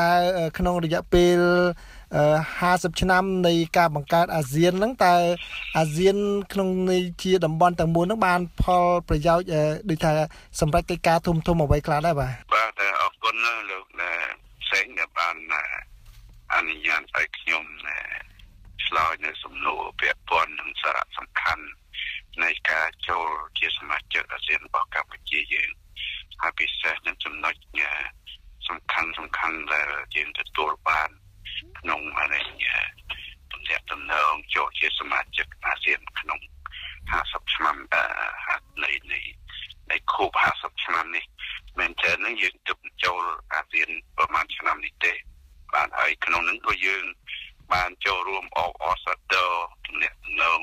តើក្នុងរយៈពេល50ឆ្នាំនៃការបង្កើតអាស៊ានហ្នឹងតើអាស៊ាន ក្នុងនៃជាតំបន់ទាំងមូលហ្នឹងបាន ផលប្រយោជន៍ដូចថាសម្រាប់កិច្ចការធំធំអ្វីខ្លះដែរបាទបាទអរគុណលោកសេងដែលបានអនុញ្ញាតឲ្យខ្ញុំឆ្លើយនៅសំណួរពាក់ព័ន្ធនឹងសារៈសំខាន់នៃការចូលជាសមាជិកអាស៊ានរបស់កម្ពុជាយើងហើយពិសេសនឹងចំណុច សំខាន់សំខាន់ដែលយើងទទួលបានក្នុងនេះទំនាក់ទំនងចូលជាសមាជិកអាស៊ានក្នុង50ឆ្នាំនៃនៃនៃខូប50ឆ្នាំនេះមែនទែននឹងយើងទៅចូលអាស៊ានប្រហែលឆ្នាំនេះទេ បានហើយក្នុងនឹងក៏យើង បានចូលរួមអបអរសាទរទំនាក់ទំនង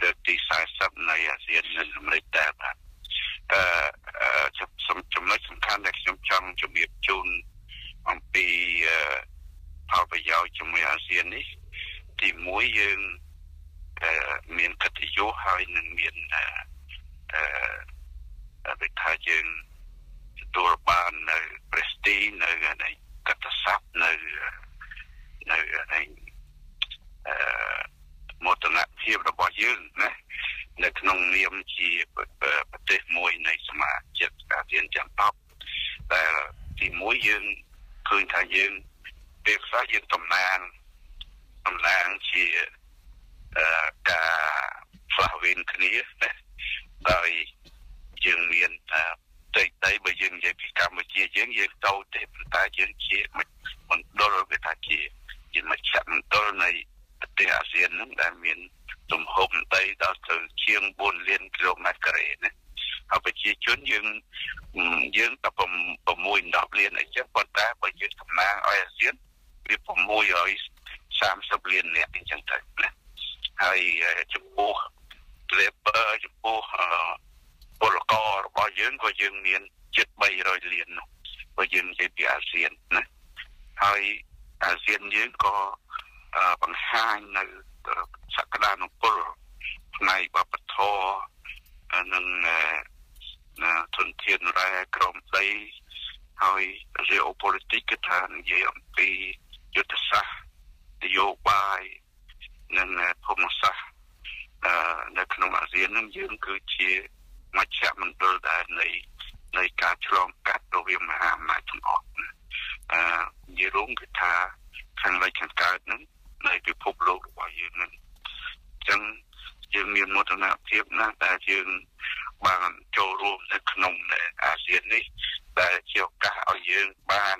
លើកទី40នៃអាស៊ាននៅអាមេរិកដែរបាទអឺ ចំណុចសំខាន់ដែលខ្ញុំចង់ជម្រាបជូនអំពីផលប្រយោជន៍ជាមួយអាស៊ាននេះ ទី1យើងមានកិត្តិយសហើយនឹងមានអឺដូចថាយើងទទួលបាននៅ prestige នៅនៃកិត្តិស័ព្ទនៅនៅនៃអឺមោទនភាពរបស់យើងណា នៅក្នុងនាមជាប្រទេសមួយនៃសមាជិកអាស៊ានទាំង10ដែលទី1យើងឃើញថាយើងពេលខ្លះយើងតំណាងតំណាងជាអឺការផ្លាស់វិញគ្នាណាដោយយើងមានតែតែបើយើងនិយាយពីកម្ពុជាយើងយើងតូចទេប៉ុន្តែយើងជាមណ្ឌលគេថាជាជាមជ្ឈមណ្ឌលនៃប្រទេសអាស៊ានហ្នឹងដែលមាន ទំហំដីដល់ទៅជាង4លានគីឡូម៉ែត្រការ៉េណាហើយប្រជាជនយើងយើងតែ6 10លានអីចឹងប៉ុន្តែបើយើងតំណាងឲ្យអាស៊ានវា630លាននាក់អញ្ចឹងទៅណាហើយចំពោះ labor ចំពោះពលកររបស់យើងក៏យើងមានជិត300លាននោះបើយើងនិយាយពីអាស៊ានណាហើយអាស៊ានយើងក៏បង្ហាញនៅសក្តានុពលផ្នែកវប្បធម៌និងធនធានរ៉ែ ក្រមដីហើយ geopolitics គឺថានិយាយអំពីយុទ្ធសាស្ត្រនយោបាយនិងភូមិសាស្ត្រនៅក្នុងអាស៊ាននឹងយើងគឺជាមជ្ឈមណ្ឌលដែលនៃនៃការឆ្លងកាត់រវាងមហាអំណាចទាំងអស់អឺនិយាយរួមគឺថាខាងលិចខាងកើតនឹងនៃពិភពលោករបស់យើងនឹងអញ្ចឹងយើងមានមោទនភាពណាស់ដែលយើងបានចូលរួមនៅក្នុងអាស៊ាននេះ ដែលជាឱកាសឲ្យយើងបាន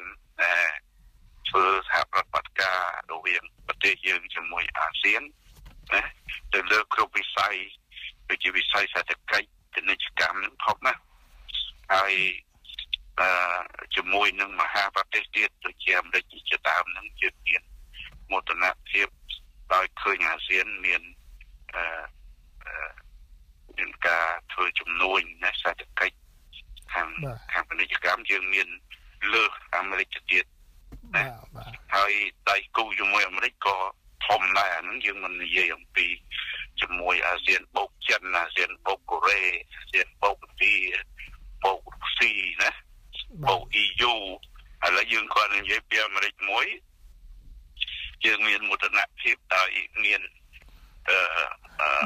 ធ្វើសហប្រតិបត្តិការរវាងប្រទេសយើងជាមួយអាស៊ានណាទៅលើគ្រប់វិស័យដូចជាវិស័យសេដ្ឋកិច្ចពាណិជ្ជកម្មនឹងផងណាហើយអឺជាមួយនឹងមហាប្រទេសទៀតដូចជាអាមេរិកជាដើមនឹងជាមានមោទនភាពដោយឃើញអាស៊ានមានអឺមានការធ្វើជំនួយនៅសេដ្ឋកិច្ច ខាងខាងពាណិជ្ជកម្មយើងមានលើសអាមេរិកទៅទៀតណាហើយដៃគូជាមួយអាមេរិកក៏ធំដែរអាហ្នឹងយើងមិននិយាយអំពីជាមួយអាស៊ានបូកចិនអាស៊ានបូកកូរ៉េអាស៊ានបូកទីបូកស៊ីណាបូក EU ឥឡូវយើងគាត់និយាយពីអាមេរិកមួយយើងមានមោទនភាពដោយមានអឺ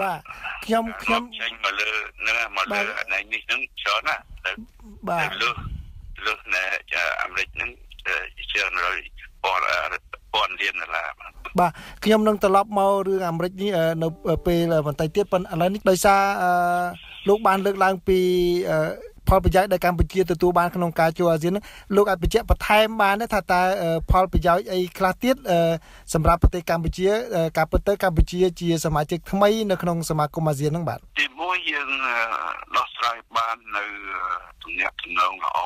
បាទខ្ញុំខ្ញុំចេញមកលើនឹងមកលើអានេះនឹងច្រើនណា បាទលើលើណែអាមេរិកនឹងច្រើនរយពាន់ពាន់លានដុល្លារបាទខ្ញុំនឹងត្រឡប់មករឿងអាមេរិកនេះនៅពេលបន្តិចទៀតប៉ុន្តែឥឡូវនេះដោយសារលោកបានលើកឡើងពី ផលប្រយោជន៍ដែលកម្ពុជាទទួលបានក្នុងការចូលអាស៊ាននោះលោកអាចបញ្ជាក់បន្ថែមបានថាតើផលប្រយោជន៍អីខ្លះទៀតសម្រាប់ប្រទេសកម្ពុជា ការពិតទៅកម្ពុជាជាសមាជិកថ្មីនៅក្នុងសមាគមអាស៊ានហ្នឹងបាទទីមួយយើងដោះស្រាយបាននៅទំនាក់ទំនងល្អ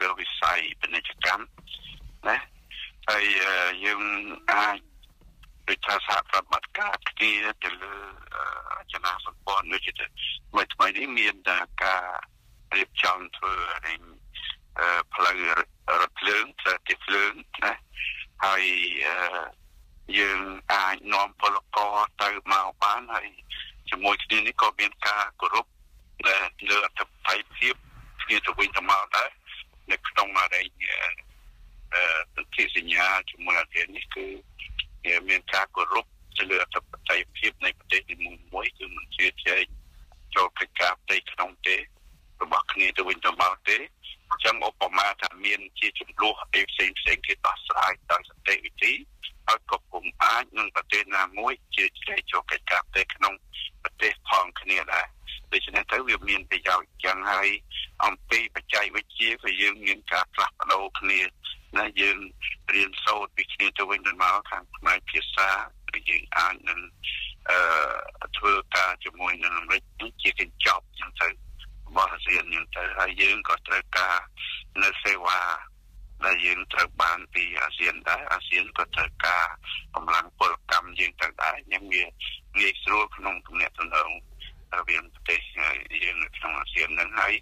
លើវិស័យពាណិជ្ជកម្មណាហើយយើងអាច ដូចថាសហប្រតិបត្តិការគ្នាទៅលើចនាសម្ព័ន្ធដូចជាថ្មីថ្មីនេះមានតែការរៀបចំធ្វើឲ្យផ្លូវរថភ្លើងផ្លូវទីភ្លើងណាហើយយើងអាចនាំពលករទៅមកបានហើយជាមួយគ្នានេះក៏មានការគោរពលើអធិបតេយ្យភាពគ្នាទៅវិញទៅមកដែរនៅក្នុងអរិញញ្ញាជាមួយអាស៊ាននេះគឺ មានការគោរពទៅលើអធិបតេយ្យភាពនៃប្រទេសទីមួយគឺមិនជឿជាក់ចូលកិច្ចការផ្ទៃក្នុងទេរបស់គ្នាទៅវិញទៅមកទេអញ្ចឹងឧបមាថាមានជាចំនួនអីផ្សេងផ្សេងគេដោះស្រាយដោយសន្តិវិធីហើយក៏ពុំអាចនឹងប្រទេសណាមួយជាជ្រែកចូលកិច្ចការផ្ទៃក្នុងប្រទេសផងគ្នាដែរដូច្នេះទៅវាមានប្រយោជន៍យ៉ាងហើយអំពីបច្ចេកវិទ្យាក៏យើងមានការផ្លាស់ប្ដូរគ្នាណាយើង រៀនសូត្រពីគ្នាទៅវិញទៅមកខាងផ្នែកភាសាយើងអាចនឹងអឺធ្វើការជាមួយនឹងអាមេរិកជាកញ្ចប់ចឹងទៅរបស់អាស៊ានហ្នឹងទៅហើយយើងក៏ត្រូវការនៅសេវាដែលយើងត្រូវបានពីអាស៊ានដែរអាស៊ានក៏ត្រូវការកម្លាំងពលកម្មយើងទៅដែរញ៉ាំវាងាយស្រួលក្នុងទំនាក់ទំនងរវាងប្រទេសយើងនៅក្នុងអាស៊ានហ្នឹងហើយ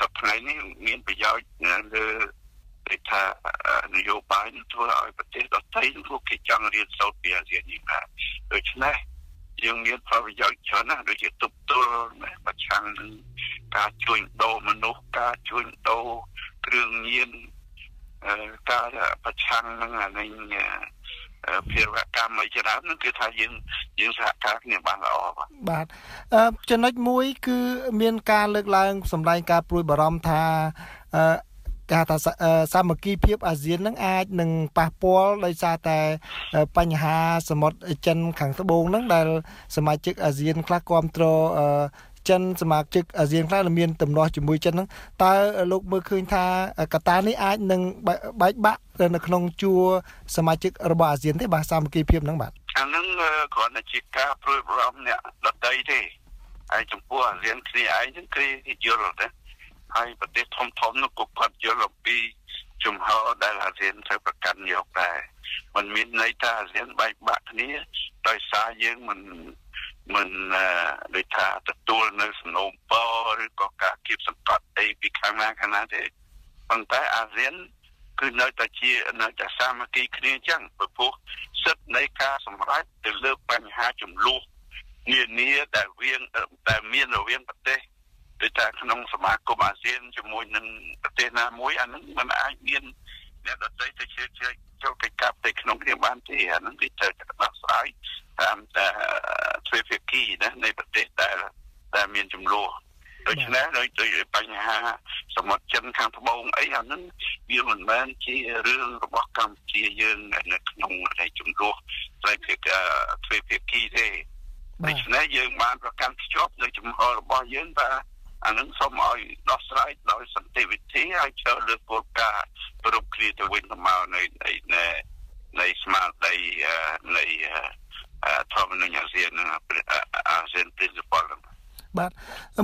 សប្តាហ៍នេះមានប្រយោជន៍លើគេថា នយោបាយធ្វើឲ្យប្រទេសដទៃពួកគេចង់រៀនសូត្រពីអាស៊ាននេះដែរដូច្នេះយើងមានផលប្រយោជន៍ច្រើនណាស់ដូចជាទប់ទល់ប្រឆាំងនឹងការជួញដូរមនុស្សការជួញដូរគ្រឿងញៀនការប្រឆាំងនឹងអានេះភារកម្មអីច្រើននឹងគឺថាយើងយើងសហការគ្នាបានល្អបាទបាទចំណុចមួយ គឺ មានការលើកឡើងសម្ដែងការព្រួយបារម្ភថា ការថាសាមគ្គីភាពអាស៊ាននឹងអាចនឹងប៉ះពាល់ដោយសារតែបញ្ហាសមុទ្រចិនខាងត្បូងនឹងដែលសមាជិកអាស៊ានខ្លះគ្រប់គ្រងចិនសមាជិកអាស៊ានខ្លះមានទំនាស់ជាមួយចិនហ្នឹងតើលោកមើលឃើញថាកត្តានេះអាចនឹងបែកបាក់នៅក្នុងជួរសមាជិករបស់អាស៊ានទេបាទសាមគ្គីភាពហ្នឹងបាទអាហ្នឹងគ្រាន់តែជាការព្រួយបារម្ភអ្នកដតីទេហើយចំពោះអាស៊ានគ្នាឯងហ្នឹងគេយល់ទេ ហើយប្រទេសធំធំនោះក៏គាត់យល់អំពីជំហរដែលអាស៊ានត្រូវប្រកាន់យកដែរมันមានន័យថាអាស៊ានបែកបាក់គ្នាដោយសារយើងមិនមិនដូចថាទទួលនៅសំណូមពរឬក៏ការគៀបសង្កត់អីពីខាងណាខាងណាទេប៉ុន្តែអាស៊ានគឺនៅតែជានៅតែសាមគ្គីគ្នាចឹងព្រោះសិទ្ធិនៃការសម្រេចទៅលើបញ្ហាចំនួននានាដែលវាដែលមានរវាងប្រទេស ដូចថាក្នុងសមាគមអាស៊ានជាមួយនឹងប្រទេសណាមួយអានឹងมันអាចមានអ្នកដទៃទៅជឿជឿចូលកិច្ចការផ្ទៃក្នុងគ្នាបានទេអានឹងវាត្រូវតែដោះស្រាយតាមតែទ្វេភាគីណានៃប្រទេសដែលដែលមានចំនួនដូច្នេះដោយដោយបញ្ហាសមុទ្រចិនខាងត្បូងអីអានឹងវាមិនមែនជារឿងរបស់កម្ពុជាយើងនៅក្នុងនៃចំនួនតែភាគទ្វេភាគីទេដូច្នេះយើងបានប្រកាន់ភ្ជាប់នៅចំហរបស់យើងថា អានឹងសូមឲ្យដោះស្រាយដោយសន្តិវិធីហើយចូលលើគោលការណ៍ប្រពគ្រាទៅវិញទៅមកនៃនៃនៃស្មារតីនៃធម្មនិយអាស៊ាននិងអាស៊ាន principle បាទ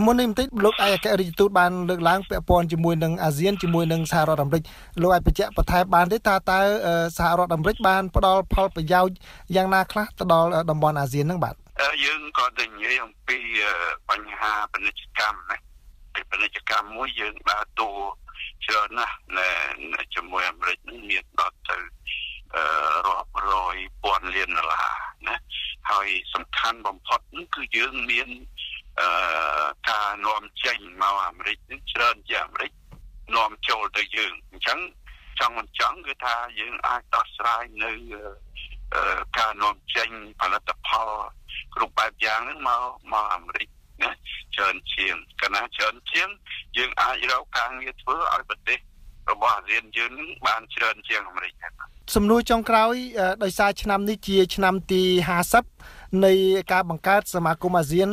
មុននេះបន្តិចលោកឯកអគ្គរដ្ឋទូតបានលើកឡើងពាក់ព័ន្ធជាមួយនឹងអាស៊ានជាមួយនឹងសហរដ្ឋអាមេរិកលោកអាចបញ្ជាក់បន្ថែមបានទេថាតើសហរដ្ឋអាមេរិកបានផ្ដល់ផលប្រយោជន៍យ៉ាងណាខ្លះទៅដល់តំបន់អាស៊ានហ្នឹងបាទយើងក៏និយាយអំពីបញ្ហាពាណិជ្ជកម្មណា ពាណិជ្ជកម្មមួយយើងដើរតួច្រើនណាស់នៅជាមួយអាមេរិកមានដល់ទៅរាប់រយពាន់លានដុល្លារណាហើយសំខាន់បំផុតគឺយើងមានអឺការនាំចេញមកអាមេរិកច្រើនជាអាមេរិកនាំចូលទៅយើងអញ្ចឹងចង់មិនចង់គឺថាយើងអាចដោះស្រាយនៅការនាំចេញផលិតផលគ្រប់បែបយ៉ាងហ្នឹងមកមកអាមេរិកណា ច្រើនជាងកណាច្រើនជាងយើងអាចរកការងារធ្វើឲ្យប្រទេសរបស់អាស៊ានយើងបានច្រើនជាងអាមេរិកដែរសំណួរចុងក្រោយដោយសារឆ្នាំនេះជាឆ្នាំទី50 នៃការបង្កើតសមាគមអាស៊ាន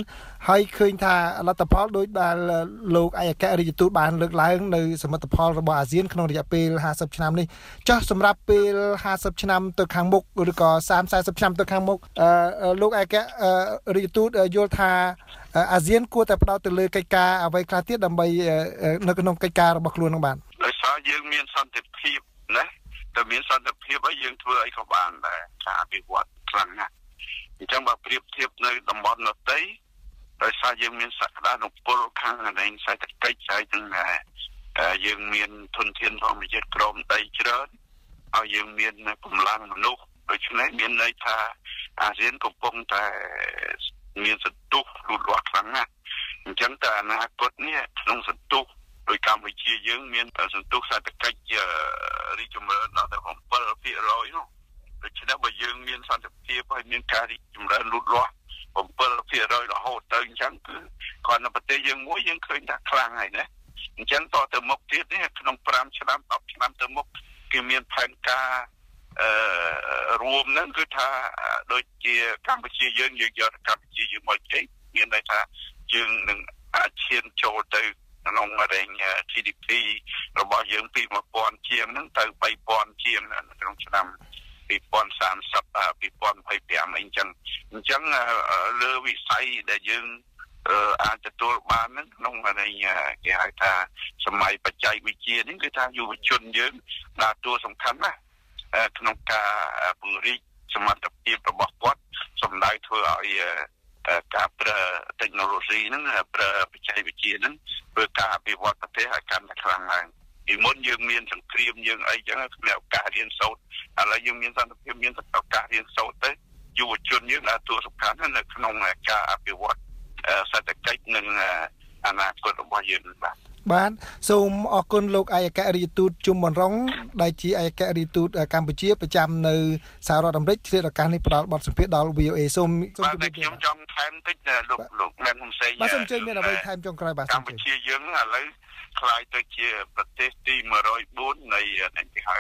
ហើយឃើញថាលទ្ធផលដោយដែលលោកឯកអគ្គរដ្ឋទូតបានលើកឡើងនៅសមិទ្ធផលរបស់អាស៊ានក្នុងរយៈពេល50ឆ្នាំនេះចោះសម្រាប់ពេល50ឆ្នាំទៅខាងមុខឬក៏30 40ឆ្នាំទៅខាងមុខលោកឯកអគ្គរដ្ឋទូតយល់ថាអាស៊ានគួរតែផ្ដោតទៅលើកិច្ចការអ្វីខ្លះទៀតដើម្បីនៅក្នុងកិច្ចការរបស់ខ្លួននឹងបានដោយសារយើងមានសន្តិភាពណាតែមានសន្តិភាពហើយយើងធ្វើអីក៏បានដែរការអភិវឌ្ឍខ្លាំងណាស់ អញ្ចឹងបើប្រៀបធៀបនៅតំបន់ដទៃដោយសារយើងមានសក្តានុពលខាងនៃសេដ្ឋកិច្ចហើយទាំងយើងមានធនធានធម្មជាតិក្រមដីច្រើនហើយយើងមានកម្លាំងមនុស្សដូច្នេះមានន័យថាអាស៊ានកំពុងតែមានសន្ទុះលូតលាស់ខ្លាំងណាស់អញ្ចឹងតែអនាគតនេះក្នុងសន្ទុះដោយកម្ពុជាយើងមានសន្ទុះសេដ្ឋកិច្ចរីកចម្រើនដល់ទៅ7 7%នោះ ដូច្នេះបើយើងមានសន្តិភាពហើយមានការរីកចម្រើនលូតលាស់7%រហូតទៅអញ្ចឹងគឺគ្រាន់តែប្រទេសយើងមួយយើងឃើញថាខ្លាំងហើយណាអញ្ចឹងតទៅមុខទៀតនេះក្នុង5ឆ្នាំ10ឆ្នាំទៅមុខគឺមានផែនការអឺរួមហ្នឹងគឺថាដូចជាកម្ពុជាយើងយើងយកកម្ពុជាយើងមកចេញមានន័យថាយើងនឹងអាចឈានចូលទៅក្នុងរែង GDP របស់យើងពី1000ជាងហ្នឹងទៅ3000ជាងក្នុងឆ្នាំ2030 2025អីចឹងអញ្ចឹងលើវិស័យដែលយើងអាចទទួលបានហ្នឹងក្នុងនៃគេហៅថាសម័យបច្ចេកវិទ្យានេះគឺថាយុវជនយើងដើរតួសំខាន់ណាស់ក្នុងការពង្រីកសមត្ថភាពរបស់គាត់សម្ដៅធ្វើឲ្យការប្រើ technology ហ្នឹងប្រើបច្ចេកវិទ្យាហ្នឹងធ្វើការអភិវឌ្ឍប្រទេសឲ្យកាន់តែខ្លាំងឡើង ពីមុនយើងមានសង្គ្រាមយើងអីចឹងគ្មានឱកាសរៀនសូត្រឥឡូវយើងមានសន្តិភាពមានឱកាសរៀនសូត្រទៅយុវជនយើងដើរតួសំខាន់នៅក្នុងការអភិវឌ្ឍសេដ្ឋកិច្ចនិងអនាគតរបស់យើងបាទបាទសូមអរគុណលោកឯកអគ្គរដ្ឋទូតជុំបនរងដែលជាឯកអគ្គរដ្ឋទូតកម្ពុជាប្រចាំនៅសហរដ្ឋអាមេរិកឆ្លៀតឱកាសនេះផ្ដល់បទសម្ភាសន៍ដល់ VOA សូមសូមជម្រាបខ្ញុំចង់ថែមតិចលោកលោកមែនហ៊ុនសែនបាទសូមជើញមានអ្វីថែមចុងក្រោយបាទកម្ពុជាយើងឥឡូវ ខ្លាយទៅជាប្រទេសទី104នៃគេហៅ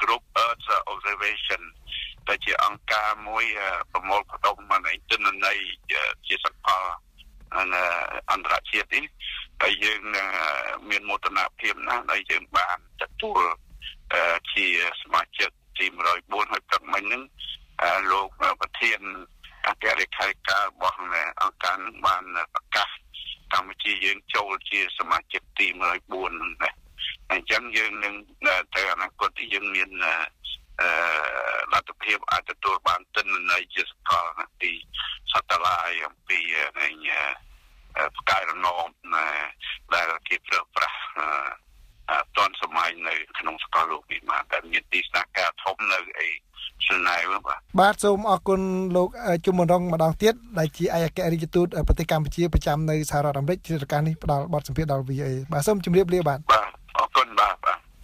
Group Earth Observation ដែលជាអង្គការមួយប្រមូលផ្ដុំនៃទិន្នន័យជាសកលអន្តរជាតិនេះហើយយើងមានមោទនភាពណាស់ដែលយើងបានទទួលជាសមាជិកទី104ហើយព្រឹកមិញហ្នឹងលោកប្រធានអគ្គលេខាធិការរបស់អង្គការនឹងបានប្រកាស កម្ពុជាយើងចូលជាសមាជិកទី104ហ្នឹងដែរអញ្ចឹងយើងនឹងទៅអនាគតយើងមានអឺលទ្ធភាពអាចទទួលបានទិន្នន័យជាសកលពីសតឡាយអំពីនៃផ្កាយរណបដែលគេប្រើប្រាស់តនសម័យនៅក្នុងសកលលោកនេះមកតែមានទីស្នាក់ការធំនៅអី ស្នេហ៍បាទបាទសូមអរគុណលោកជុំរងម្ដងទៀតដែលជាឯកអគ្គរដ្ឋទូតប្រទេសកម្ពុជាប្រចាំនៅសហរដ្ឋអាមេរិកជារការនេះផ្ដល់បទសម្ភាសន៍ដល់ VA បាទសូមជម្រាបលាបាទ